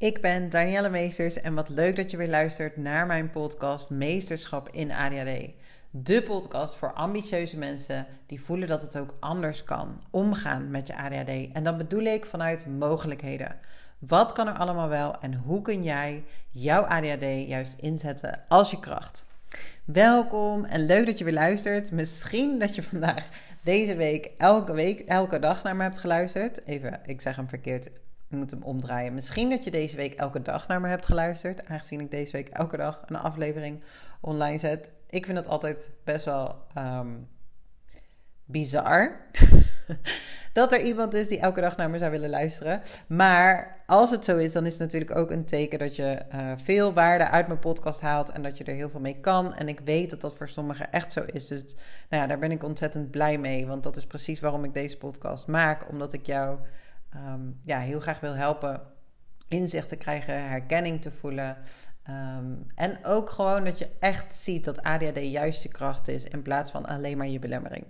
Ik ben Danielle Meesters en wat leuk dat je weer luistert naar mijn podcast Meesterschap in ADHD. De podcast voor ambitieuze mensen die voelen dat het ook anders kan omgaan met je ADHD. En dat bedoel ik vanuit mogelijkheden. Wat kan er allemaal wel en hoe kun jij jouw ADHD juist inzetten als je kracht? Welkom en leuk dat je weer luistert. Misschien dat je vandaag deze week elke week, elke dag naar me hebt geluisterd. Even, ik zeg hem verkeerd. Ik moet hem omdraaien. Misschien dat je deze week elke dag naar me hebt geluisterd. Aangezien ik deze week elke dag een aflevering online zet. Ik vind het altijd best wel um, bizar. dat er iemand is die elke dag naar me zou willen luisteren. Maar als het zo is, dan is het natuurlijk ook een teken dat je uh, veel waarde uit mijn podcast haalt en dat je er heel veel mee kan. En ik weet dat dat voor sommigen echt zo is. Dus nou ja, daar ben ik ontzettend blij mee. Want dat is precies waarom ik deze podcast maak. Omdat ik jou um, ja, heel graag wil helpen inzicht te krijgen, herkenning te voelen. Um, en ook gewoon dat je echt ziet dat ADHD juist je kracht is in plaats van alleen maar je belemmering.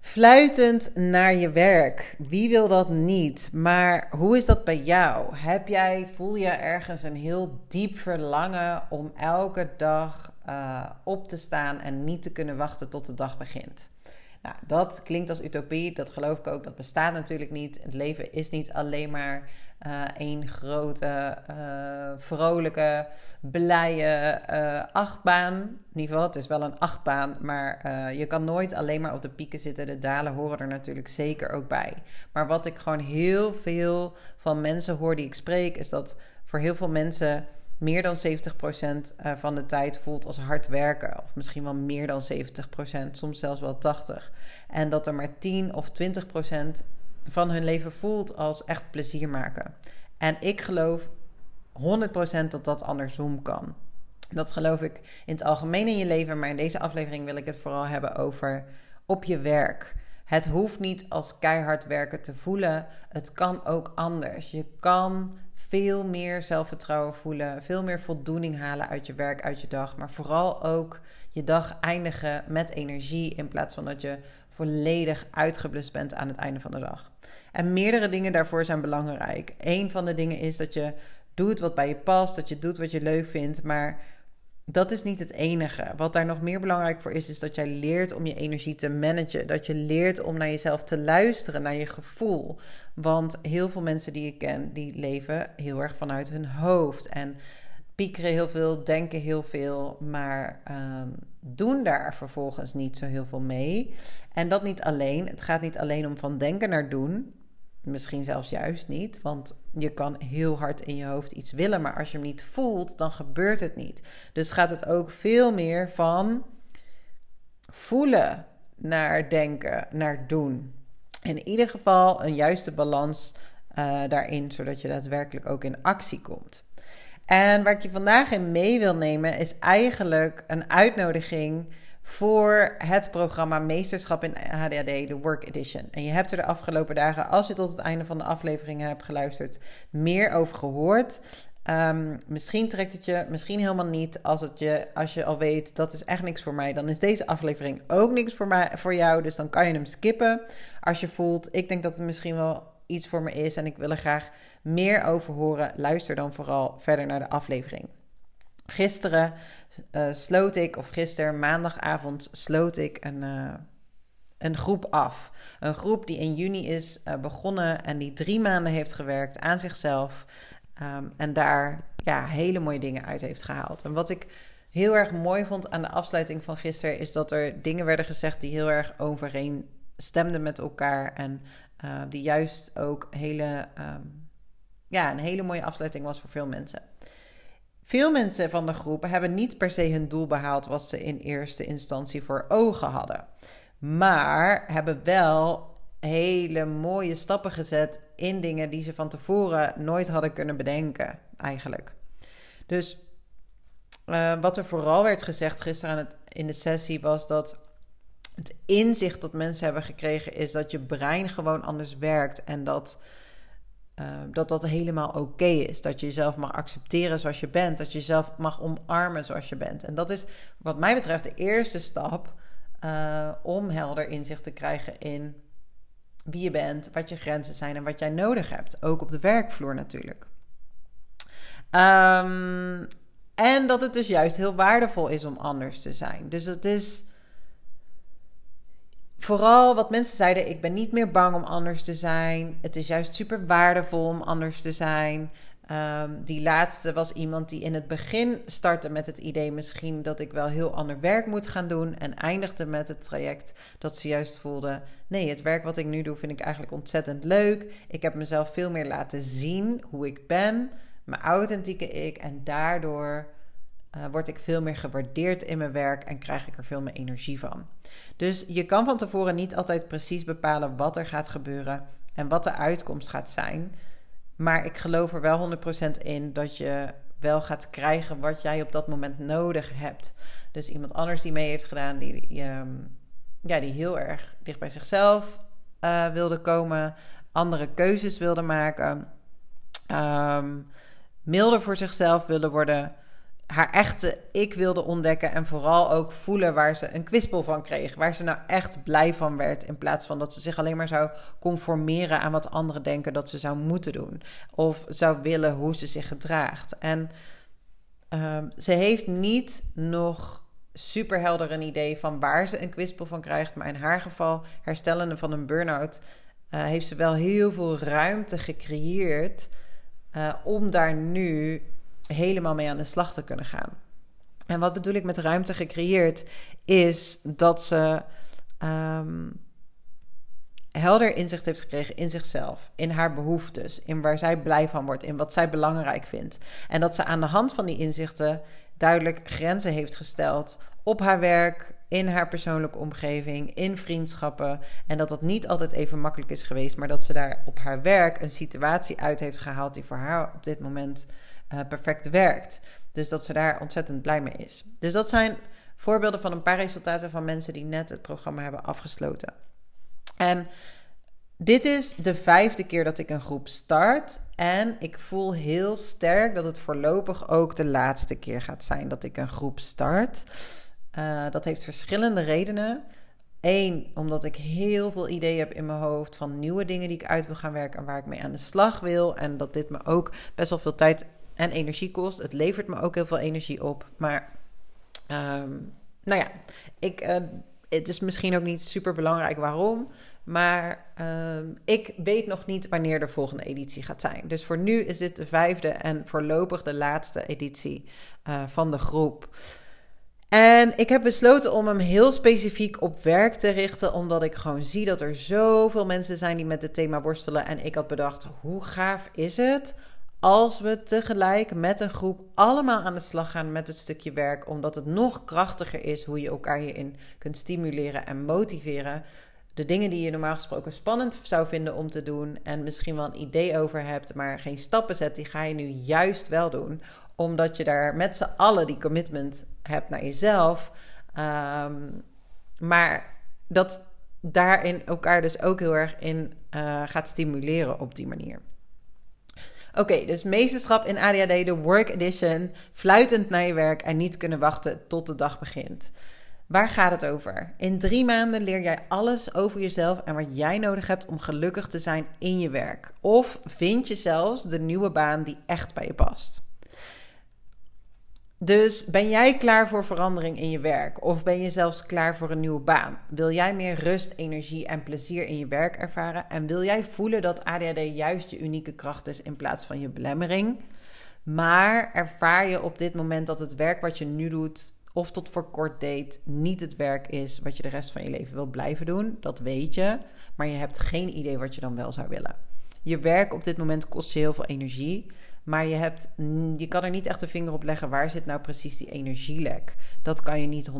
Fluitend naar je werk. Wie wil dat niet? Maar hoe is dat bij jou? Heb jij, voel je ergens een heel diep verlangen om elke dag uh, op te staan en niet te kunnen wachten tot de dag begint? Nou, dat klinkt als utopie, dat geloof ik ook. Dat bestaat natuurlijk niet. Het leven is niet alleen maar uh, één grote, uh, vrolijke, blije uh, achtbaan. In ieder geval, het is wel een achtbaan, maar je kan nooit alleen maar op de pieken zitten. De dalen horen er natuurlijk zeker ook bij. Maar wat ik gewoon heel veel van mensen hoor die ik spreek, is dat voor heel veel mensen meer dan 70% eh, van de tijd voelt als hard werken. Of misschien wel meer dan 70%, soms zelfs wel 80%. En dat er maar 10 of 20% van hun leven voelt als echt plezier maken. En ik geloof 100% dat dat andersom kan. Dat geloof ik in het algemeen in je leven, maar in deze aflevering wil ik het vooral hebben over op je werk. Het hoeft niet als keihard werken te voelen. Het kan ook anders. Je kan veel meer zelfvertrouwen voelen, veel meer voldoening halen uit je werk, uit je dag, maar vooral ook je dag eindigen met energie in plaats van dat je volledig uitgeblust bent aan het einde van de dag. En meerdere dingen daarvoor zijn belangrijk. Een van de dingen is dat je doet wat bij je past, dat je doet wat je leuk vindt, maar dat is niet het enige. Wat daar nog meer belangrijk voor is, is dat jij leert om je energie te managen. Dat je leert om naar jezelf te luisteren, naar je gevoel. Want heel veel mensen die ik ken, die leven heel erg vanuit hun hoofd. En piekeren heel veel, denken heel veel, maar um, doen daar vervolgens niet zo heel veel mee. En dat niet alleen. Het gaat niet alleen om van denken naar doen. Misschien zelfs juist niet, want je kan heel hard in je hoofd iets willen, maar als je hem niet voelt, dan gebeurt het niet. Dus gaat het ook veel meer van voelen naar denken, naar doen. In ieder geval een juiste balans uh, daarin, zodat je daadwerkelijk ook in actie komt. En waar ik je vandaag in mee wil nemen, is eigenlijk een uitnodiging voor het programma Meesterschap in HDHD, de Work Edition. En je hebt er de afgelopen dagen, als je tot het einde van de aflevering hebt geluisterd, meer over gehoord. Um, misschien trekt het je, misschien helemaal niet. Als, het je, als je al weet dat is echt niks voor mij, dan is deze aflevering ook niks voor, mij, voor jou. Dus dan kan je hem skippen. Als je voelt, ik denk dat het misschien wel iets voor me is en ik wil er graag meer over horen, luister dan vooral verder naar de aflevering. Gisteren uh, sloot ik, of gisteren maandagavond sloot ik een, uh, een groep af. Een groep die in juni is uh, begonnen en die drie maanden heeft gewerkt aan zichzelf. Um, en daar ja, hele mooie dingen uit heeft gehaald. En wat ik heel erg mooi vond aan de afsluiting van gisteren, is dat er dingen werden gezegd die heel erg overeen stemden met elkaar. En die juist ook hele, um, ja, een hele mooie afsluiting was voor veel mensen. Veel mensen van de groep hebben niet per se hun doel behaald wat ze in eerste instantie voor ogen hadden. Maar hebben wel hele mooie stappen gezet in dingen die ze van tevoren nooit hadden kunnen bedenken, eigenlijk. Dus uh, wat er vooral werd gezegd gisteren in de sessie was dat het inzicht dat mensen hebben gekregen is dat je brein gewoon anders werkt en dat uh, dat dat helemaal oké is. Dat je jezelf mag accepteren zoals je bent. Dat je jezelf mag omarmen zoals je bent. En dat is wat mij betreft de eerste stap uh, om helder inzicht te krijgen in wie je bent, wat je grenzen zijn en wat jij nodig hebt. Ook op de werkvloer natuurlijk. Ehm, en dat het dus juist heel waardevol is om anders te zijn. Dus het is vooral wat mensen zeiden: ik ben niet meer bang om anders te zijn. Het is juist super waardevol om anders te zijn. Ehm, die laatste was iemand die in het begin startte met het idee misschien dat ik wel heel ander werk moet gaan doen. En eindigde met het traject dat ze juist voelde: nee, het werk wat ik nu doe vind ik eigenlijk ontzettend leuk. Ik heb mezelf veel meer laten zien hoe ik ben, mijn authentieke ik. En daardoor uh, word ik veel meer gewaardeerd in mijn werk en krijg ik er veel meer energie van. Dus je kan van tevoren niet altijd precies bepalen wat er gaat gebeuren en wat de uitkomst gaat zijn. Maar ik geloof er wel 100% in dat je wel gaat krijgen wat jij op dat moment nodig hebt. Dus iemand anders die mee heeft gedaan, die, ehm, ja, die heel erg dicht bij zichzelf uh, wilde komen, andere keuzes wilde maken, um, milder voor zichzelf willen worden haar echte ik wilde ontdekken en vooral ook voelen waar ze een kwispel van kreeg. Waar ze nou echt blij van werd. In plaats van dat ze zich alleen maar zou conformeren aan wat anderen denken dat ze zou moeten doen. Of zou willen hoe ze zich gedraagt. En ehm, ze heeft niet nog super helder een idee van waar ze een kwispel van krijgt. Maar in haar geval, herstellende van een burn-out, uh, heeft ze wel heel veel ruimte gecreëerd. Uh, om daar nu helemaal mee aan de slag te kunnen gaan. En wat bedoel ik met ruimte gecreëerd, is dat ze um, helder inzicht heeft gekregen in zichzelf, in haar behoeftes, in waar zij blij van wordt, in wat zij belangrijk vindt. En dat ze aan de hand van die inzichten duidelijk grenzen heeft gesteld op haar werk, in haar persoonlijke omgeving, in vriendschappen. En dat dat niet altijd even makkelijk is geweest, maar dat ze daar op haar werk een situatie uit heeft gehaald die voor haar op dit moment uh, perfect werkt. Dus dat ze daar ontzettend blij mee is. Dus dat zijn voorbeelden van een paar resultaten van mensen die net het programma hebben afgesloten. En dit is de vijfde keer dat ik een groep start. En ik voel heel sterk dat het voorlopig ook de laatste keer gaat zijn dat ik een groep start. Uh, dat heeft verschillende redenen. Eén, omdat ik heel veel ideeën heb in mijn hoofd van nieuwe dingen die ik uit wil gaan werken en waar ik mee aan de slag wil. En dat dit me ook best wel veel tijd en energie kost. Het levert me ook heel veel energie op. Maar um, nou ja, ik, uh, het is misschien ook niet super belangrijk waarom. Maar uh, ik weet nog niet wanneer de volgende editie gaat zijn. Dus voor nu is dit de vijfde en voorlopig de laatste editie uh, van de groep. En ik heb besloten om hem heel specifiek op werk te richten, omdat ik gewoon zie dat er zoveel mensen zijn die met het thema worstelen. En ik had bedacht, hoe gaaf is het als we tegelijk met een groep allemaal aan de slag gaan met het stukje werk, omdat het nog krachtiger is hoe je elkaar hierin kunt stimuleren en motiveren. De dingen die je normaal gesproken spannend zou vinden om te doen en misschien wel een idee over hebt, maar geen stappen zet, die ga je nu juist wel doen, omdat je daar met z'n allen die commitment hebt naar jezelf. Um, maar dat daarin elkaar dus ook heel erg in uh, gaat stimuleren op die manier. Oké, dus meesterschap in ADHD, de Work Edition. Fluitend naar je werk en niet kunnen wachten tot de dag begint. Waar gaat het over? In drie maanden leer jij alles over jezelf en wat jij nodig hebt om gelukkig te zijn in je werk. Of vind je zelfs de nieuwe baan die echt bij je past. Dus ben jij klaar voor verandering in je werk? Of ben je zelfs klaar voor een nieuwe baan? Wil jij meer rust, energie en plezier in je werk ervaren? En wil jij voelen dat ADHD juist je unieke kracht is in plaats van je belemmering? Maar ervaar je op dit moment dat het werk wat je nu doet, of tot voor kort deed, niet het werk is wat je de rest van je leven wil blijven doen? Dat weet je, maar je hebt geen idee wat je dan wel zou willen. Je werk op dit moment kost je heel veel energie. Maar je, hebt, je kan er niet echt de vinger op leggen waar zit nou precies die energielek. Dat kan je niet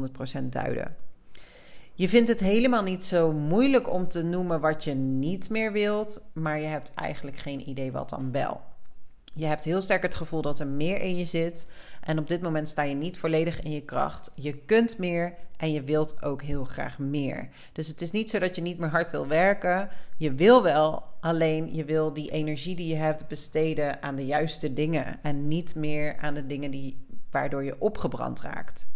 100% duiden. Je vindt het helemaal niet zo moeilijk om te noemen wat je niet meer wilt, maar je hebt eigenlijk geen idee wat dan wel. Je hebt heel sterk het gevoel dat er meer in je zit. En op dit moment sta je niet volledig in je kracht. Je kunt meer en je wilt ook heel graag meer. Dus het is niet zo dat je niet meer hard wil werken. Je wil wel, alleen je wil die energie die je hebt besteden aan de juiste dingen. En niet meer aan de dingen die, waardoor je opgebrand raakt.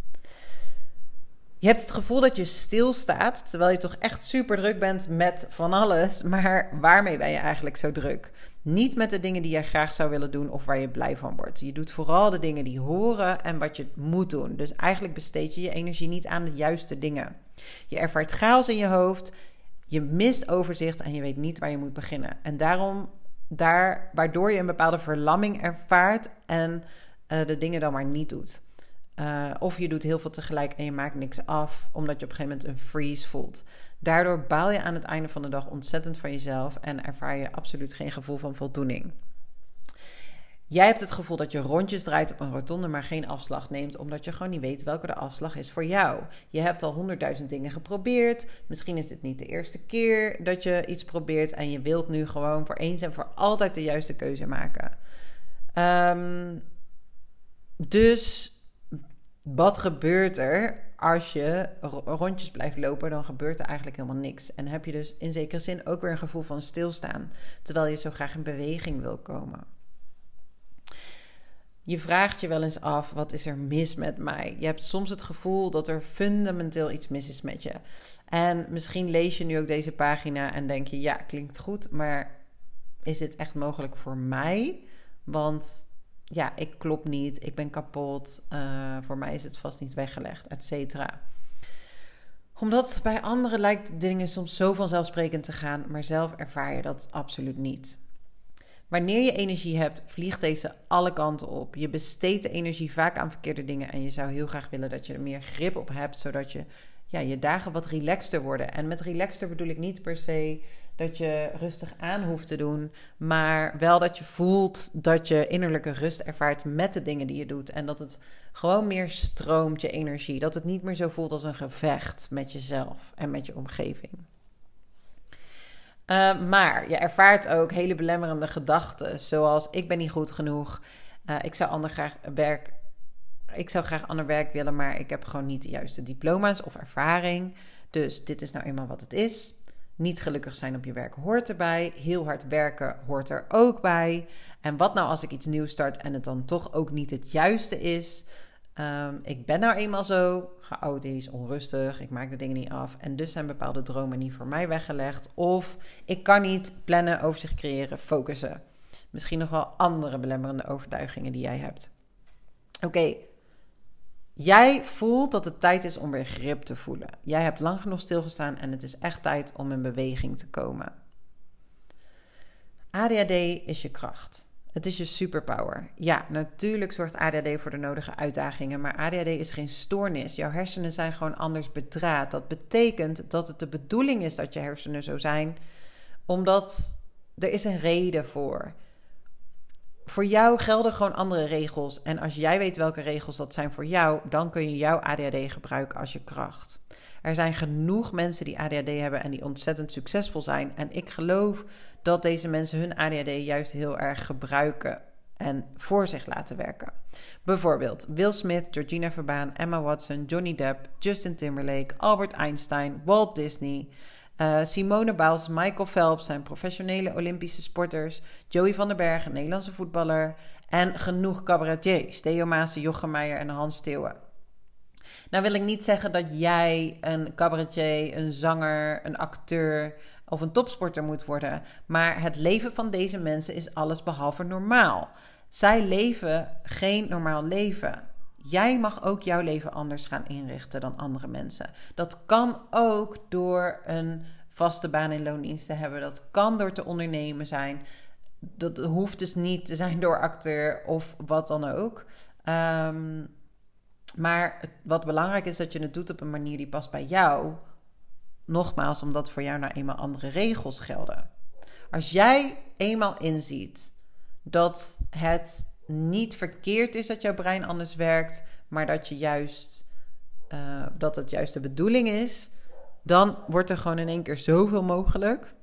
Je hebt het gevoel dat je stilstaat, terwijl je toch echt super druk bent met van alles. Maar waarmee ben je eigenlijk zo druk? Niet met de dingen die jij graag zou willen doen of waar je blij van wordt. Je doet vooral de dingen die horen en wat je moet doen. Dus eigenlijk besteed je je energie niet aan de juiste dingen. Je ervaart chaos in je hoofd, je mist overzicht en je weet niet waar je moet beginnen. En daarom, daar, waardoor je een bepaalde verlamming ervaart en uh, de dingen dan maar niet doet. Uh, of je doet heel veel tegelijk en je maakt niks af, omdat je op een gegeven moment een freeze voelt. Daardoor baal je aan het einde van de dag ontzettend van jezelf en ervaar je absoluut geen gevoel van voldoening. Jij hebt het gevoel dat je rondjes draait op een rotonde, maar geen afslag neemt, omdat je gewoon niet weet welke de afslag is voor jou. Je hebt al honderdduizend dingen geprobeerd. Misschien is dit niet de eerste keer dat je iets probeert en je wilt nu gewoon voor eens en voor altijd de juiste keuze maken. Um, dus wat gebeurt er als je rondjes blijft lopen? Dan gebeurt er eigenlijk helemaal niks. En heb je dus in zekere zin ook weer een gevoel van stilstaan, terwijl je zo graag in beweging wil komen. Je vraagt je wel eens af: wat is er mis met mij? Je hebt soms het gevoel dat er fundamenteel iets mis is met je. En misschien lees je nu ook deze pagina en denk je: ja, klinkt goed, maar is dit echt mogelijk voor mij? Want ja, ik klop niet, ik ben kapot, uh, voor mij is het vast niet weggelegd, et cetera. Omdat bij anderen lijkt dingen soms zo vanzelfsprekend te gaan, maar zelf ervaar je dat absoluut niet. Wanneer je energie hebt, vliegt deze alle kanten op. Je besteedt de energie vaak aan verkeerde dingen en je zou heel graag willen dat je er meer grip op hebt, zodat je ja, je dagen wat relaxter worden. En met relaxter bedoel ik niet per se dat je rustig aan hoeft te doen, maar wel dat je voelt dat je innerlijke rust ervaart met de dingen die je doet en dat het gewoon meer stroomt je energie, dat het niet meer zo voelt als een gevecht met jezelf en met je omgeving. Uh, maar je ervaart ook hele belemmerende gedachten, zoals ik ben niet goed genoeg, uh, ik zou ander graag werk, ik zou graag ander werk willen, maar ik heb gewoon niet de juiste diploma's of ervaring. Dus dit is nou eenmaal wat het is. Niet gelukkig zijn op je werk hoort erbij. Heel hard werken hoort er ook bij. En wat nou als ik iets nieuws start en het dan toch ook niet het juiste is? Um, ik ben nou eenmaal zo chaotisch, onrustig, ik maak de dingen niet af. En dus zijn bepaalde dromen niet voor mij weggelegd. Of ik kan niet plannen, over zich creëren, focussen. Misschien nog wel andere belemmerende overtuigingen die jij hebt. Oké, Jij voelt dat het tijd is om weer grip te voelen. Jij hebt lang genoeg stilgestaan en het is echt tijd om in beweging te komen. ADHD is je kracht. Het is je superpower. Ja, natuurlijk zorgt ADHD voor de nodige uitdagingen, maar ADHD is geen stoornis. Jouw hersenen zijn gewoon anders bedraad. Dat betekent dat het de bedoeling is dat je hersenen zo zijn, omdat er is een reden voor voor jou gelden gewoon andere regels. En als jij weet welke regels dat zijn voor jou, dan kun je jouw ADHD gebruiken als je kracht. Er zijn genoeg mensen die ADHD hebben en die ontzettend succesvol zijn. En ik geloof dat deze mensen hun ADHD juist heel erg gebruiken en voor zich laten werken. Bijvoorbeeld Will Smith, Georgina Verbaan, Emma Watson, Johnny Depp, Justin Timberlake, Albert Einstein, Walt Disney. Uh, Simone Biles, Michael Phelps zijn professionele Olympische sporters. Joey van den Berg, een Nederlandse voetballer. En genoeg cabaretiers. Theo Maas, Jochem Meijer en Hans Steeuwen. Nou wil ik niet zeggen dat jij een cabaretier, een zanger, een acteur of een topsporter moet worden. Maar het leven van deze mensen is alles behalve normaal. Zij leven geen normaal leven. Jij mag ook jouw leven anders gaan inrichten dan andere mensen. Dat kan ook door een vaste baan in loondienst te hebben. Dat kan door te ondernemen zijn. Dat hoeft dus niet te zijn door acteur of wat dan ook. Um, maar wat belangrijk is dat je het doet op een manier die past bij jou. Nogmaals, omdat voor jou nou eenmaal andere regels gelden. Als jij eenmaal inziet dat het niet verkeerd is dat jouw brein anders werkt, maar dat je juist uh, dat het juist de bedoeling is, dan wordt er gewoon in één keer zoveel mogelijk.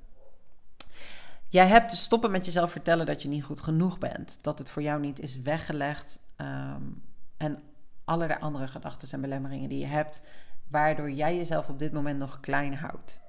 Jij hebt te stoppen met jezelf vertellen dat je niet goed genoeg bent, dat het voor jou niet is weggelegd um, en allerlei andere gedachten en belemmeringen die je hebt, waardoor jij jezelf op dit moment nog klein houdt.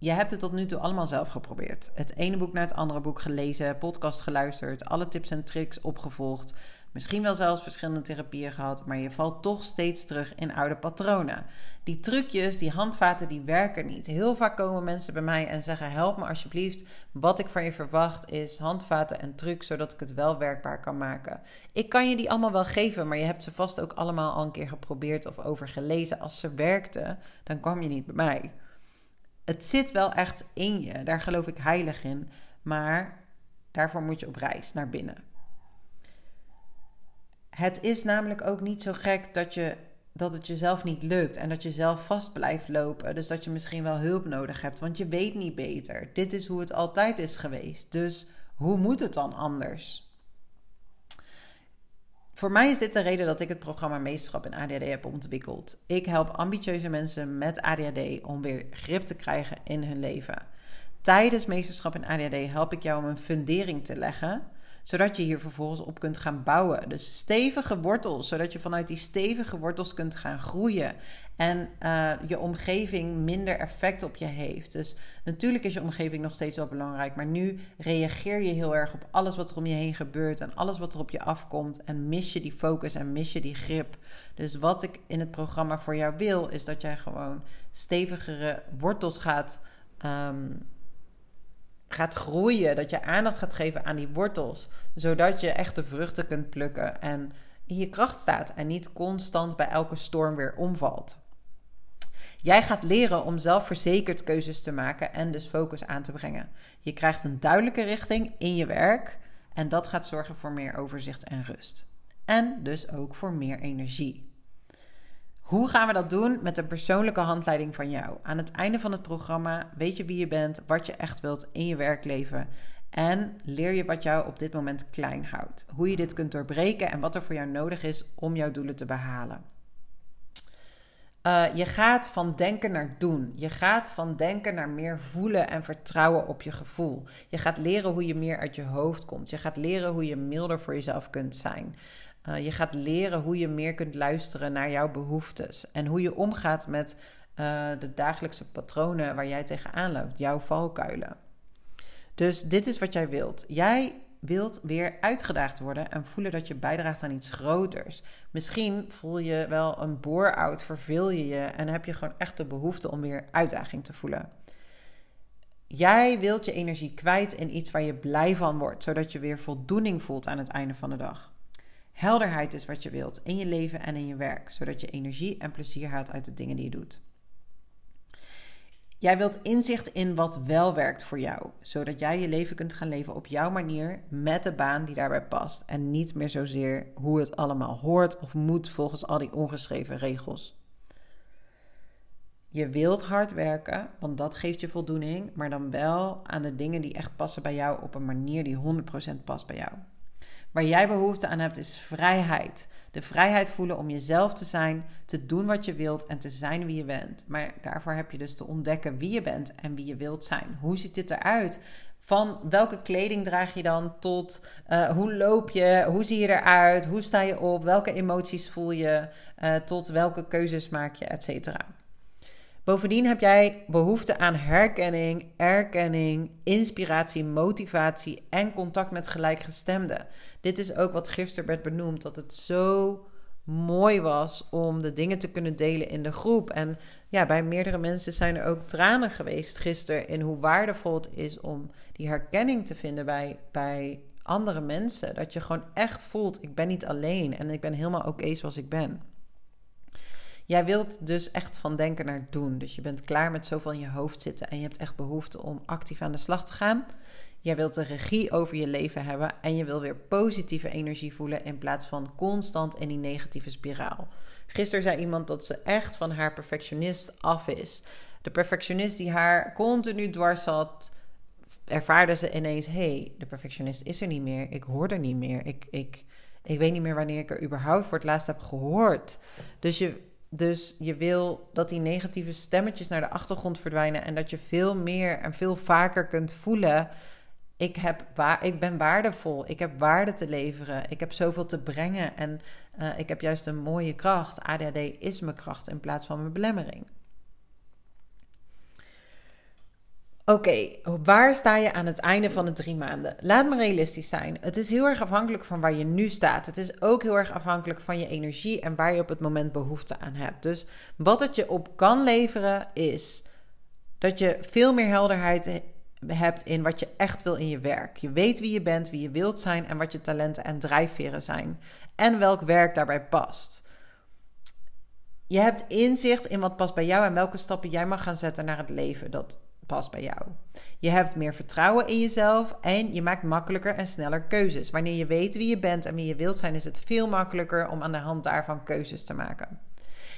Je hebt het tot nu toe allemaal zelf geprobeerd. Het ene boek naar het andere boek gelezen, podcast geluisterd, alle tips en tricks opgevolgd. misschien wel zelfs verschillende therapieën gehad, maar je valt toch steeds terug in oude patronen. Die trucjes, die handvaten, die werken niet. Heel vaak komen mensen bij mij en zeggen: Help me alsjeblieft. Wat ik van je verwacht is handvaten en trucs, zodat ik het wel werkbaar kan maken. Ik kan je die allemaal wel geven, maar je hebt ze vast ook allemaal al een keer geprobeerd of over gelezen. Als ze werkten, dan kwam je niet bij mij. Het zit wel echt in je, daar geloof ik heilig in. Maar daarvoor moet je op reis naar binnen. Het is namelijk ook niet zo gek dat, je, dat het jezelf niet lukt en dat je zelf vast blijft lopen. Dus dat je misschien wel hulp nodig hebt, want je weet niet beter. Dit is hoe het altijd is geweest. Dus hoe moet het dan anders? Voor mij is dit de reden dat ik het programma Meesterschap in ADHD heb ontwikkeld. Ik help ambitieuze mensen met ADHD om weer grip te krijgen in hun leven. Tijdens Meesterschap in ADHD help ik jou om een fundering te leggen zodat je hier vervolgens op kunt gaan bouwen. Dus stevige wortels, zodat je vanuit die stevige wortels kunt gaan groeien. En uh, je omgeving minder effect op je heeft. Dus natuurlijk is je omgeving nog steeds wel belangrijk. Maar nu reageer je heel erg op alles wat er om je heen gebeurt. En alles wat er op je afkomt. En mis je die focus en mis je die grip. Dus wat ik in het programma voor jou wil, is dat jij gewoon stevigere wortels gaat. Um, gaat groeien, dat je aandacht gaat geven aan die wortels, zodat je echt de vruchten kunt plukken en in je kracht staat en niet constant bij elke storm weer omvalt. Jij gaat leren om zelfverzekerd keuzes te maken en dus focus aan te brengen. Je krijgt een duidelijke richting in je werk en dat gaat zorgen voor meer overzicht en rust. En dus ook voor meer energie. Hoe gaan we dat doen? Met een persoonlijke handleiding van jou. Aan het einde van het programma weet je wie je bent, wat je echt wilt in je werkleven. En leer je wat jou op dit moment klein houdt. Hoe je dit kunt doorbreken en wat er voor jou nodig is om jouw doelen te behalen. Uh, je gaat van denken naar doen. Je gaat van denken naar meer voelen en vertrouwen op je gevoel. Je gaat leren hoe je meer uit je hoofd komt. Je gaat leren hoe je milder voor jezelf kunt zijn. Uh, je gaat leren hoe je meer kunt luisteren naar jouw behoeftes. En hoe je omgaat met uh, de dagelijkse patronen waar jij tegenaan loopt, jouw valkuilen. Dus dit is wat jij wilt. Jij wilt weer uitgedaagd worden en voelen dat je bijdraagt aan iets groters. Misschien voel je wel een bore-out, verveel je je en heb je gewoon echt de behoefte om weer uitdaging te voelen. Jij wilt je energie kwijt in iets waar je blij van wordt, zodat je weer voldoening voelt aan het einde van de dag. Helderheid is wat je wilt in je leven en in je werk, zodat je energie en plezier haalt uit de dingen die je doet. Jij wilt inzicht in wat wel werkt voor jou, zodat jij je leven kunt gaan leven op jouw manier met de baan die daarbij past en niet meer zozeer hoe het allemaal hoort of moet volgens al die ongeschreven regels. Je wilt hard werken, want dat geeft je voldoening, maar dan wel aan de dingen die echt passen bij jou op een manier die 100% past bij jou. Waar jij behoefte aan hebt is vrijheid. De vrijheid voelen om jezelf te zijn, te doen wat je wilt en te zijn wie je bent. Maar daarvoor heb je dus te ontdekken wie je bent en wie je wilt zijn. Hoe ziet dit eruit? Van welke kleding draag je dan tot uh, hoe loop je, hoe zie je eruit, hoe sta je op, welke emoties voel je, uh, tot welke keuzes maak je, et cetera. Bovendien heb jij behoefte aan herkenning, erkenning, inspiratie, motivatie en contact met gelijkgestemden. Dit is ook wat gisteren werd benoemd, dat het zo mooi was om de dingen te kunnen delen in de groep. En ja, bij meerdere mensen zijn er ook tranen geweest gisteren in hoe waardevol het is om die herkenning te vinden bij, bij andere mensen. Dat je gewoon echt voelt, ik ben niet alleen en ik ben helemaal oké zoals ik ben. Jij wilt dus echt van denken naar doen. Dus je bent klaar met zoveel in je hoofd zitten en je hebt echt behoefte om actief aan de slag te gaan. Jij wilt de regie over je leven hebben en je wil weer positieve energie voelen in plaats van constant in die negatieve spiraal. Gisteren zei iemand dat ze echt van haar perfectionist af is. De perfectionist die haar continu dwars zat, ervaarde ze ineens: hé, hey, de perfectionist is er niet meer. Ik hoor er niet meer. Ik, ik, ik weet niet meer wanneer ik er überhaupt voor het laatst heb gehoord. Dus je, dus je wil dat die negatieve stemmetjes naar de achtergrond verdwijnen en dat je veel meer en veel vaker kunt voelen ik, heb waar, ik ben waardevol. Ik heb waarde te leveren. Ik heb zoveel te brengen. En uh, ik heb juist een mooie kracht. ADHD is mijn kracht in plaats van mijn belemmering. Oké, waar sta je aan het einde van de drie maanden? Laat me realistisch zijn. Het is heel erg afhankelijk van waar je nu staat. Het is ook heel erg afhankelijk van je energie en waar je op het moment behoefte aan hebt. Dus wat het je op kan leveren is dat je veel meer helderheid hebt in wat je echt wil in je werk. Je weet wie je bent, wie je wilt zijn en wat je talenten en drijfveren zijn. En welk werk daarbij past. Je hebt inzicht in wat past bij jou en welke stappen jij mag gaan zetten naar het leven dat past bij jou. Je hebt meer vertrouwen in jezelf en je maakt makkelijker en sneller keuzes. Wanneer je weet wie je bent en wie je wilt zijn, is het veel makkelijker om aan de hand daarvan keuzes te maken.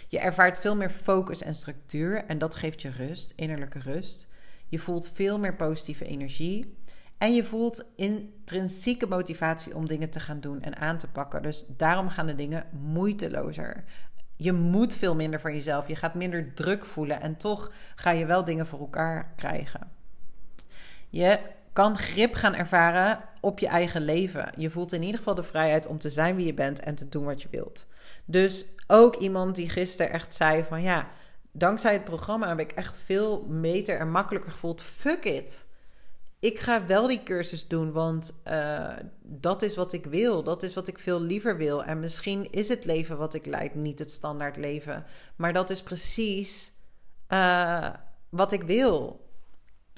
Je ervaart veel meer focus en structuur en dat geeft je rust, innerlijke rust. Je voelt veel meer positieve energie. En je voelt intrinsieke motivatie om dingen te gaan doen en aan te pakken. Dus daarom gaan de dingen moeitelozer. Je moet veel minder van jezelf. Je gaat minder druk voelen. En toch ga je wel dingen voor elkaar krijgen. Je kan grip gaan ervaren op je eigen leven. Je voelt in ieder geval de vrijheid om te zijn wie je bent en te doen wat je wilt. Dus ook iemand die gisteren echt zei van ja, dankzij het programma heb ik echt veel beter en makkelijker gevoeld. Fuck it. Ik ga wel die cursus doen, want uh, dat is wat ik wil. Dat is wat ik veel liever wil. En misschien is het leven wat ik leid niet het standaard leven. Maar dat is precies uh, wat ik wil.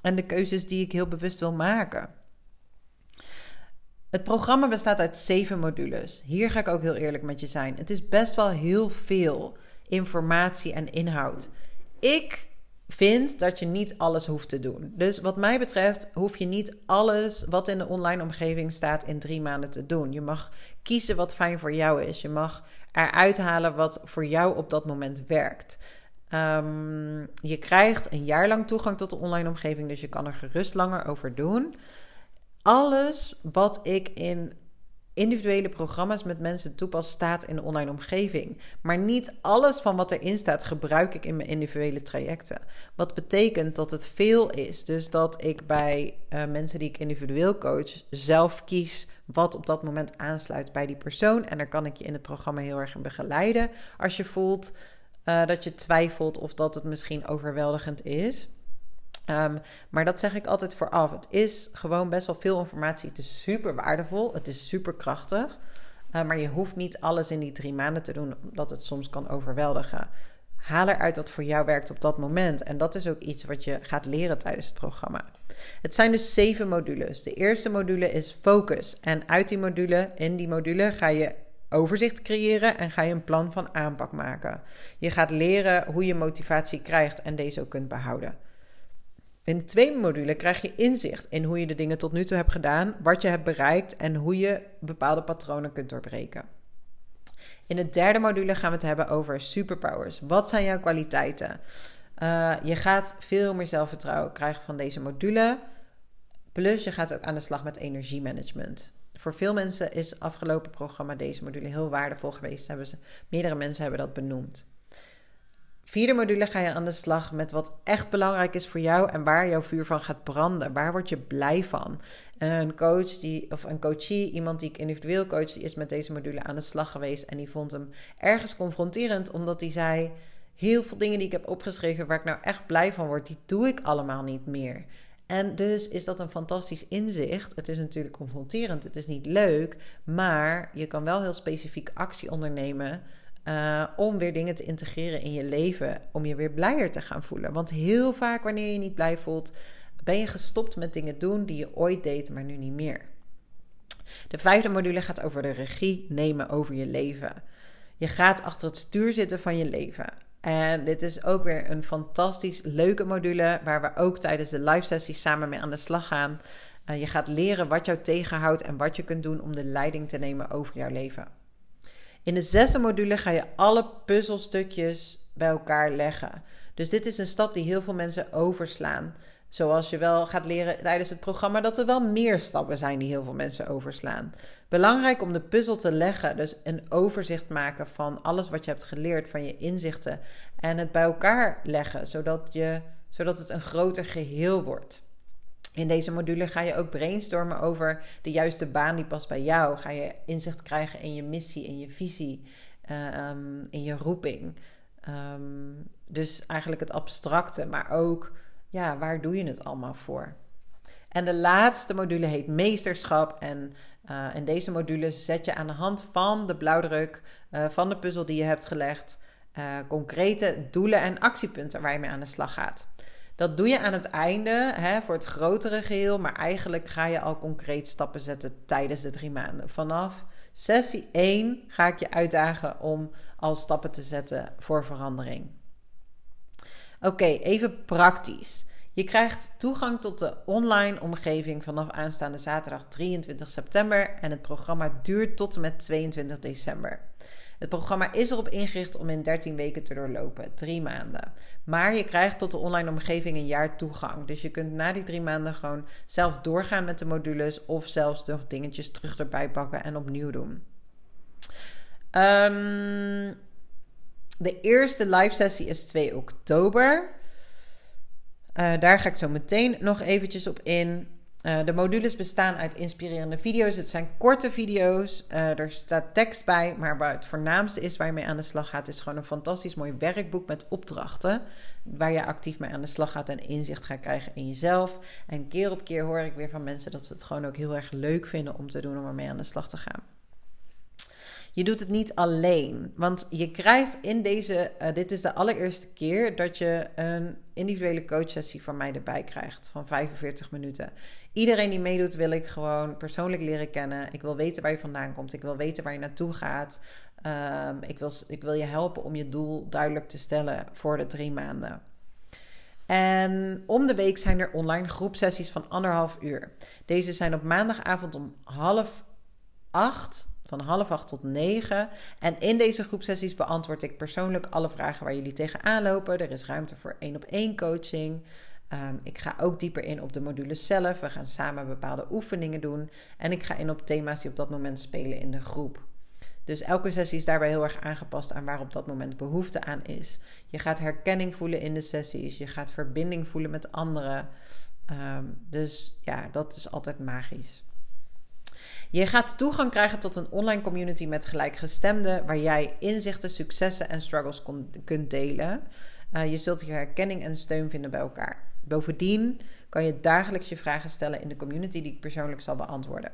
En de keuzes die ik heel bewust wil maken. Het programma bestaat uit zeven modules. Hier ga ik ook heel eerlijk met je zijn. Het is best wel heel veel informatie en inhoud. Ik vind dat je niet alles hoeft te doen. Dus wat mij betreft hoef je niet alles wat in de online omgeving staat in drie maanden te doen. Je mag kiezen wat fijn voor jou is. Je mag eruit halen wat voor jou op dat moment werkt. Um, je krijgt een jaar lang toegang tot de online omgeving, dus je kan er gerust langer over doen. Alles wat ik in individuele programma's met mensen toepas, staat in de online omgeving. Maar niet alles van wat erin staat gebruik ik in mijn individuele trajecten. Wat betekent dat het veel is. Dus dat ik bij uh, mensen die ik individueel coach zelf kies wat op dat moment aansluit bij die persoon. En daar kan ik je in het programma heel erg in begeleiden als je voelt uh, dat je twijfelt of dat het misschien overweldigend is. Um, maar dat zeg ik altijd vooraf. Het is gewoon best wel veel informatie. Het is super waardevol. Het is super krachtig. Uh, maar je hoeft niet alles in die drie maanden te doen, omdat het soms kan overweldigen. Haal eruit wat voor jou werkt op dat moment. En dat is ook iets wat je gaat leren tijdens het programma. Het zijn dus zeven modules. De eerste module is focus. En uit die module, in die module, ga je overzicht creëren en ga je een plan van aanpak maken. Je gaat leren hoe je motivatie krijgt en deze ook kunt behouden. In de tweede module krijg je inzicht in hoe je de dingen tot nu toe hebt gedaan, wat je hebt bereikt en hoe je bepaalde patronen kunt doorbreken. In de derde module gaan we het hebben over superpowers. Wat zijn jouw kwaliteiten? Uh, je gaat veel meer zelfvertrouwen krijgen van deze module. Plus je gaat ook aan de slag met energiemanagement. Voor veel mensen is afgelopen programma deze module heel waardevol geweest. Hebben meerdere mensen hebben dat benoemd. Vierde module ga je aan de slag met wat echt belangrijk is voor jou en waar jouw vuur van gaat branden. Waar word je blij van? Een coach die, of een coachie, iemand die ik individueel coach, die is met deze module aan de slag geweest en die vond hem ergens confronterend, omdat hij zei: Heel veel dingen die ik heb opgeschreven waar ik nou echt blij van word, die doe ik allemaal niet meer. En dus is dat een fantastisch inzicht. Het is natuurlijk confronterend, het is niet leuk, maar je kan wel heel specifiek actie ondernemen uh, om weer dingen te integreren in je leven, om je weer blijer te gaan voelen. Want heel vaak wanneer je niet blij voelt, ben je gestopt met dingen doen die je ooit deed, maar nu niet meer. De vijfde module gaat over de regie nemen over je leven. Je gaat achter het stuur zitten van je leven. En dit is ook weer een fantastisch leuke module waar we ook tijdens de live sessies samen mee aan de slag gaan. Uh, je gaat leren wat jou tegenhoudt en wat je kunt doen om de leiding te nemen over jouw leven. In de zesde module ga je alle puzzelstukjes bij elkaar leggen. Dus dit is een stap die heel veel mensen overslaan. Zoals je wel gaat leren tijdens het programma, dat er wel meer stappen zijn die heel veel mensen overslaan. Belangrijk om de puzzel te leggen, dus een overzicht maken van alles wat je hebt geleerd, van je inzichten. En het bij elkaar leggen, zodat, je, zodat het een groter geheel wordt. In deze module ga je ook brainstormen over de juiste baan die past bij jou. Ga je inzicht krijgen in je missie, in je visie, um, in je roeping. Um, dus eigenlijk het abstracte, maar ook ja, waar doe je het allemaal voor? En de laatste module heet meesterschap. En uh, in deze module zet je aan de hand van de blauwdruk uh, van de puzzel die je hebt gelegd, concrete doelen en actiepunten waar je mee aan de slag gaat. Dat doe je aan het einde hè, voor het grotere geheel, maar eigenlijk ga je al concreet stappen zetten tijdens de drie maanden. Vanaf sessie 1 ga ik je uitdagen om al stappen te zetten voor verandering. Oké, even praktisch. Je krijgt toegang tot de online omgeving vanaf aanstaande zaterdag 23 september en het programma duurt tot en met 22 december. Het programma is erop ingericht om in 13 weken te doorlopen, drie maanden. Maar je krijgt tot de online omgeving een jaar toegang. Dus je kunt na die drie maanden gewoon zelf doorgaan met de modules of zelfs nog dingetjes terug erbij pakken en opnieuw doen. Um, de eerste live sessie is 2 oktober. Uh, daar ga ik zo meteen nog eventjes op in. Uh, de modules bestaan uit inspirerende video's. Het zijn korte video's. Uh, er staat tekst bij. Maar waar het voornaamste is waar je mee aan de slag gaat, is gewoon een fantastisch mooi werkboek met opdrachten. Waar je actief mee aan de slag gaat en inzicht gaat krijgen in jezelf. En keer op keer hoor ik weer van mensen dat ze het gewoon ook heel erg leuk vinden om te doen om ermee aan de slag te gaan. Je doet het niet alleen. Want je krijgt in deze, uh, dit is de allereerste keer dat je een individuele coachsessie van mij erbij krijgt. Van 45 minuten. Iedereen die meedoet wil ik gewoon persoonlijk leren kennen. Ik wil weten waar je vandaan komt. Ik wil weten waar je naartoe gaat. Um, ik, wil, ik wil je helpen om je doel duidelijk te stellen voor de drie maanden. En om de week zijn er online groepsessies van anderhalf uur. Deze zijn op maandagavond om half acht van half acht tot negen. En in deze groepsessies beantwoord ik persoonlijk alle vragen waar jullie tegenaan lopen. Er is ruimte voor één op één coaching. Um, ik ga ook dieper in op de modules zelf. We gaan samen bepaalde oefeningen doen. En ik ga in op thema's die op dat moment spelen in de groep. Dus elke sessie is daarbij heel erg aangepast aan waar op dat moment behoefte aan is. Je gaat herkenning voelen in de sessies. Je gaat verbinding voelen met anderen. Um, dus ja, dat is altijd magisch. Je gaat toegang krijgen tot een online community met gelijkgestemden, waar jij inzichten, successen en struggles kunt delen. Uh, je zult hier herkenning en steun vinden bij elkaar. Bovendien kan je dagelijks je vragen stellen in de community die ik persoonlijk zal beantwoorden.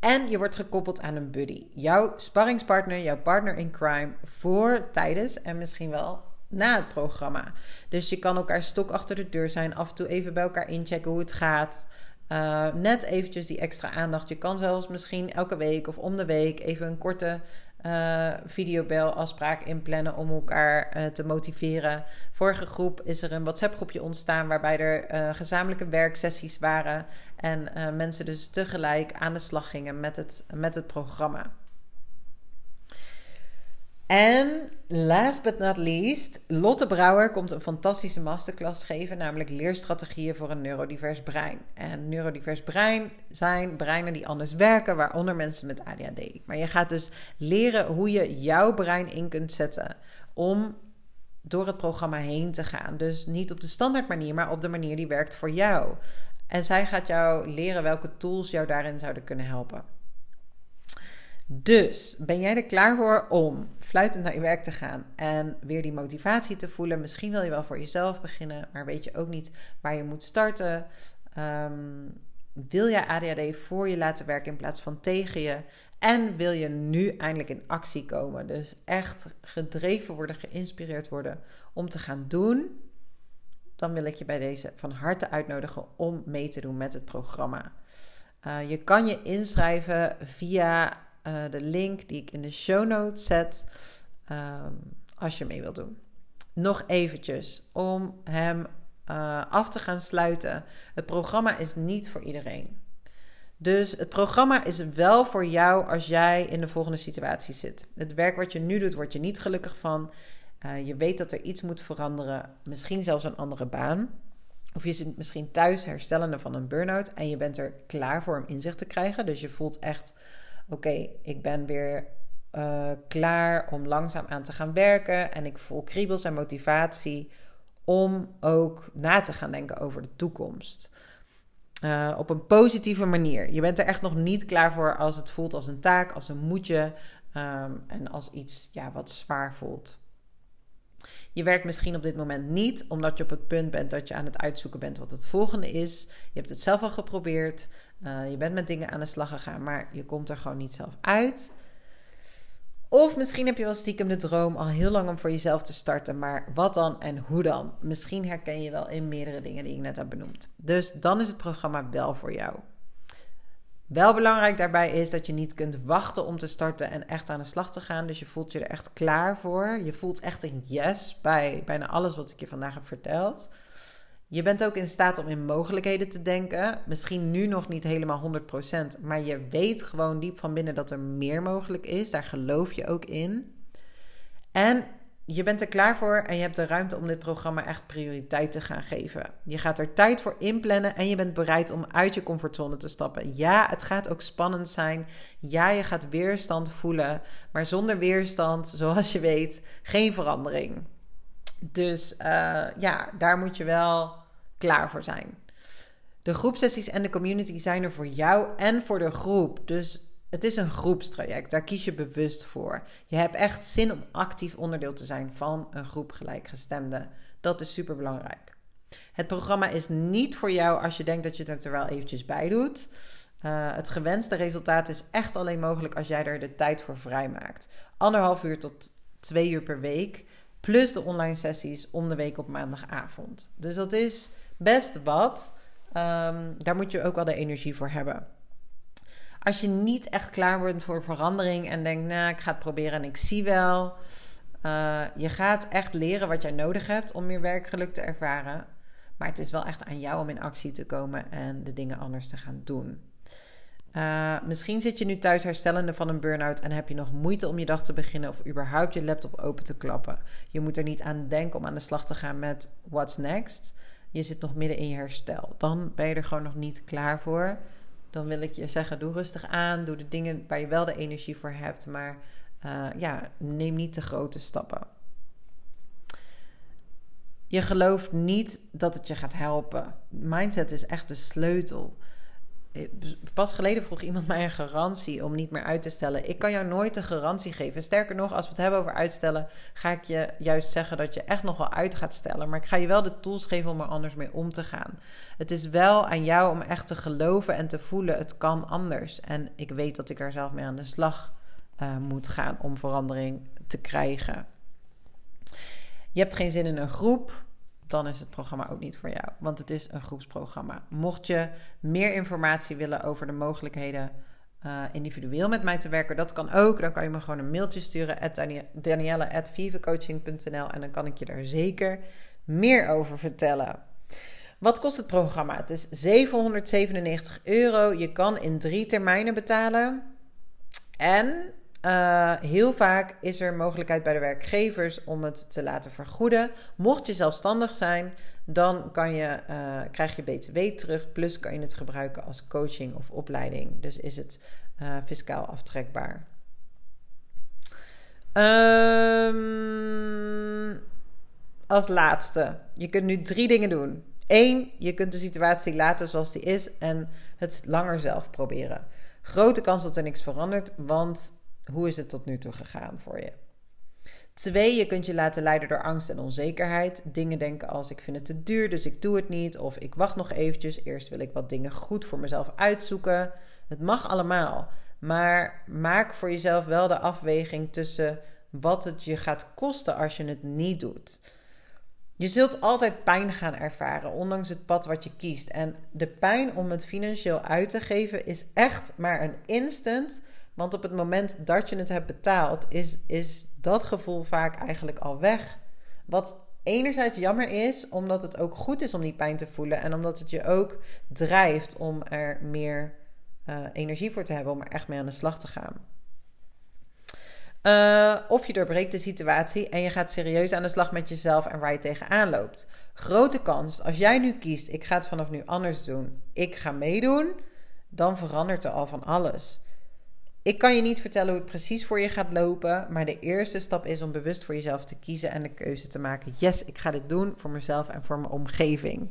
En je wordt gekoppeld aan een buddy. Jouw sparringspartner, jouw partner in crime voor, tijdens en misschien wel na het programma. Dus je kan elkaar stok achter de deur zijn, af en toe even bij elkaar inchecken hoe het gaat. Uh, net eventjes die extra aandacht. Je kan zelfs misschien elke week of om de week even een korte uh, videobelafspraak inplannen om elkaar uh, te motiveren. Vorige groep is er een WhatsApp-groepje ontstaan waarbij er gezamenlijke werksessies waren en mensen dus tegelijk aan de slag gingen met het, met het programma. En last but not least, Lotte Brouwer komt een fantastische masterclass geven, namelijk leerstrategieën voor een neurodivers brein. En neurodivers brein zijn breinen die anders werken, waaronder mensen met ADHD. Maar je gaat dus leren hoe je jouw brein in kunt zetten om door het programma heen te gaan. Dus niet op de standaard manier, maar op de manier die werkt voor jou. En zij gaat jou leren welke tools jou daarin zouden kunnen helpen. Dus ben jij er klaar voor om fluitend naar je werk te gaan en weer die motivatie te voelen? Misschien wil je wel voor jezelf beginnen, maar weet je ook niet waar je moet starten. Um, wil je ADHD voor je laten werken in plaats van tegen je? En wil je nu eindelijk in actie komen? Dus echt gedreven worden, geïnspireerd worden om te gaan doen? Dan wil ik je bij deze van harte uitnodigen om mee te doen met het programma. Uh, je kan je inschrijven via uh, de link die ik in de show notes zet um, als je mee wilt doen. Nog eventjes om hem uh, af te gaan sluiten. Het programma is niet voor iedereen. Dus het programma is wel voor jou als jij in de volgende situatie zit. Het werk wat je nu doet, word je niet gelukkig van. Uh, je weet dat er iets moet veranderen, misschien zelfs een andere baan. Of je zit misschien thuis herstellende van een burn-out en je bent er klaar voor om inzicht te krijgen. Dus je voelt echt oké, ik ben weer uh, klaar om langzaam aan te gaan werken en ik voel kriebels en motivatie om ook na te gaan denken over de toekomst. Uh, op een positieve manier. Je bent er echt nog niet klaar voor als het voelt als een taak, als een moetje um, en als iets ja, wat zwaar voelt. Je werkt misschien op dit moment niet, omdat je op het punt bent dat je aan het uitzoeken bent wat het volgende is. Je hebt het zelf al geprobeerd. Uh, je bent met dingen aan de slag gegaan, maar je komt er gewoon niet zelf uit. Of misschien heb je wel stiekem de droom al heel lang om voor jezelf te starten, maar wat dan en hoe dan? Misschien herken je wel in meerdere dingen die ik net heb benoemd. Dus dan is het programma wel voor jou. Wel belangrijk daarbij is dat je niet kunt wachten om te starten en echt aan de slag te gaan. Dus je voelt je er echt klaar voor. Je voelt echt een yes bij bijna alles wat ik je vandaag heb verteld. Je bent ook in staat om in mogelijkheden te denken. Misschien nu nog niet helemaal 100%, maar je weet gewoon diep van binnen dat er meer mogelijk is. Daar geloof je ook in. En je bent er klaar voor en je hebt de ruimte om dit programma echt prioriteit te gaan geven. Je gaat er tijd voor inplannen en je bent bereid om uit je comfortzone te stappen. Ja, het gaat ook spannend zijn. Ja, je gaat weerstand voelen. Maar zonder weerstand, zoals je weet, geen verandering. Dus uh, ja, daar moet je wel klaar voor zijn. De groepsessies en de community zijn er voor jou en voor de groep. Dus het is een groepstraject, daar kies je bewust voor. Je hebt echt zin om actief onderdeel te zijn van een groep gelijkgestemden. Dat is super belangrijk. Het programma is niet voor jou als je denkt dat je het er wel eventjes bij doet. Uh, het gewenste resultaat is echt alleen mogelijk als jij er de tijd voor vrijmaakt. Anderhalf uur tot twee uur per week, plus de online sessies om de week op maandagavond. Dus dat is best wat. Um, daar moet je ook wel de energie voor hebben. Als je niet echt klaar wordt voor verandering en denkt, nou, ik ga het proberen en ik zie wel. Uh, je gaat echt leren wat jij nodig hebt om meer werkgeluk te ervaren. Maar het is wel echt aan jou om in actie te komen en de dingen anders te gaan doen. Uh, misschien zit je nu thuis herstellende van een burn-out en heb je nog moeite om je dag te beginnen of überhaupt je laptop open te klappen. Je moet er niet aan denken om aan de slag te gaan met what's next. Je zit nog midden in je herstel. Dan ben je er gewoon nog niet klaar voor dan wil ik je zeggen: doe rustig aan. Doe de dingen waar je wel de energie voor hebt. Maar uh, ja, neem niet te grote stappen. Je gelooft niet dat het je gaat helpen. Mindset is echt de sleutel. Eh, pas geleden vroeg iemand mij een garantie om niet meer uit te stellen. Ik kan jou nooit een garantie geven. Sterker nog, als we het hebben over uitstellen, ga ik je juist zeggen dat je echt nog wel uit gaat stellen. Maar ik ga je wel de tools geven om er anders mee om te gaan. Het is wel aan jou om echt te geloven en te voelen: het kan anders. En ik weet dat ik er zelf mee aan de slag uh, moet gaan om verandering te krijgen. Je hebt geen zin in een groep dan is het programma ook niet voor jou. Want het is een groepsprogramma. Mocht je meer informatie willen over de mogelijkheden uh, individueel met mij te werken, dat kan ook. Dan kan je me gewoon een mailtje sturen at danielle.vivecoaching.nl en dan kan ik je daar zeker meer over vertellen. Wat kost het programma? Het is 797 euro. Je kan in drie termijnen betalen. En uh, heel vaak is er mogelijkheid bij de werkgevers om het te laten vergoeden. Mocht je zelfstandig zijn, dan kan je, uh, krijg je BTW terug. Plus kan je het gebruiken als coaching of opleiding. Dus is het uh, fiscaal aftrekbaar. Um, als laatste, je kunt nu drie dingen doen. Eén, je kunt de situatie laten zoals die is en het langer zelf proberen. Grote kans dat er niks verandert, want hoe is het tot nu toe gegaan voor je? Twee, je kunt je laten leiden door angst en onzekerheid. Dingen denken als ik vind het te duur, dus ik doe het niet. Of ik wacht nog eventjes, eerst wil ik wat dingen goed voor mezelf uitzoeken. Het mag allemaal. Maar maak voor jezelf wel de afweging tussen wat het je gaat kosten als je het niet doet. Je zult altijd pijn gaan ervaren, ondanks het pad wat je kiest. En de pijn om het financieel uit te geven is echt maar een instant want op het moment dat je het hebt betaald, is, is dat gevoel vaak eigenlijk al weg. Wat enerzijds jammer is, omdat het ook goed is om die pijn te voelen. En omdat het je ook drijft om er meer uh, energie voor te hebben, om er echt mee aan de slag te gaan. Uh, of je doorbreekt de situatie en je gaat serieus aan de slag met jezelf en waar je tegenaan loopt. Grote kans, als jij nu kiest, ik ga het vanaf nu anders doen, ik ga meedoen, dan verandert er al van alles. Ik kan je niet vertellen hoe het precies voor je gaat lopen, maar de eerste stap is om bewust voor jezelf te kiezen en de keuze te maken. Yes, ik ga dit doen voor mezelf en voor mijn omgeving.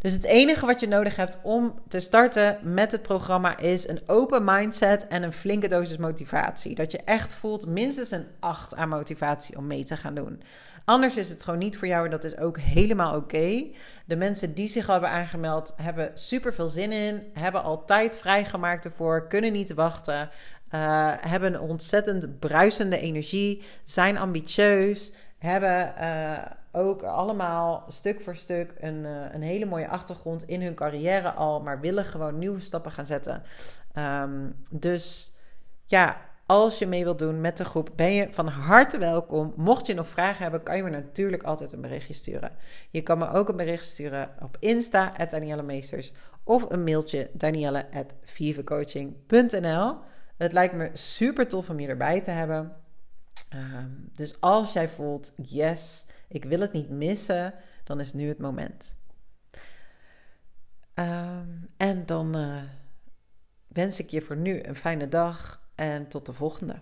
Dus het enige wat je nodig hebt om te starten met het programma is een open mindset en een flinke dosis motivatie. Dat je echt voelt minstens een 8 aan motivatie om mee te gaan doen. Anders is het gewoon niet voor jou en dat is ook helemaal oké. De mensen die zich al hebben aangemeld hebben super veel zin in, hebben al tijd vrijgemaakt ervoor, kunnen niet wachten, uh, hebben ontzettend bruisende energie, zijn ambitieus, hebben uh, ook allemaal stuk voor stuk een, uh, een hele mooie achtergrond in hun carrière al, maar willen gewoon nieuwe stappen gaan zetten. Um, dus ja, als je mee wilt doen met de groep, ben je van harte welkom. Mocht je nog vragen hebben, kan je me natuurlijk altijd een berichtje sturen. Je kan me ook een bericht sturen op Insta, Danielle Meesters, of een mailtje, danielle.vivecoaching.nl. Het lijkt me super tof om je erbij te hebben. Um, dus als jij voelt, yes, ik wil het niet missen, dan is nu het moment. Um, en dan uh, wens ik je voor nu een fijne dag en tot de volgende.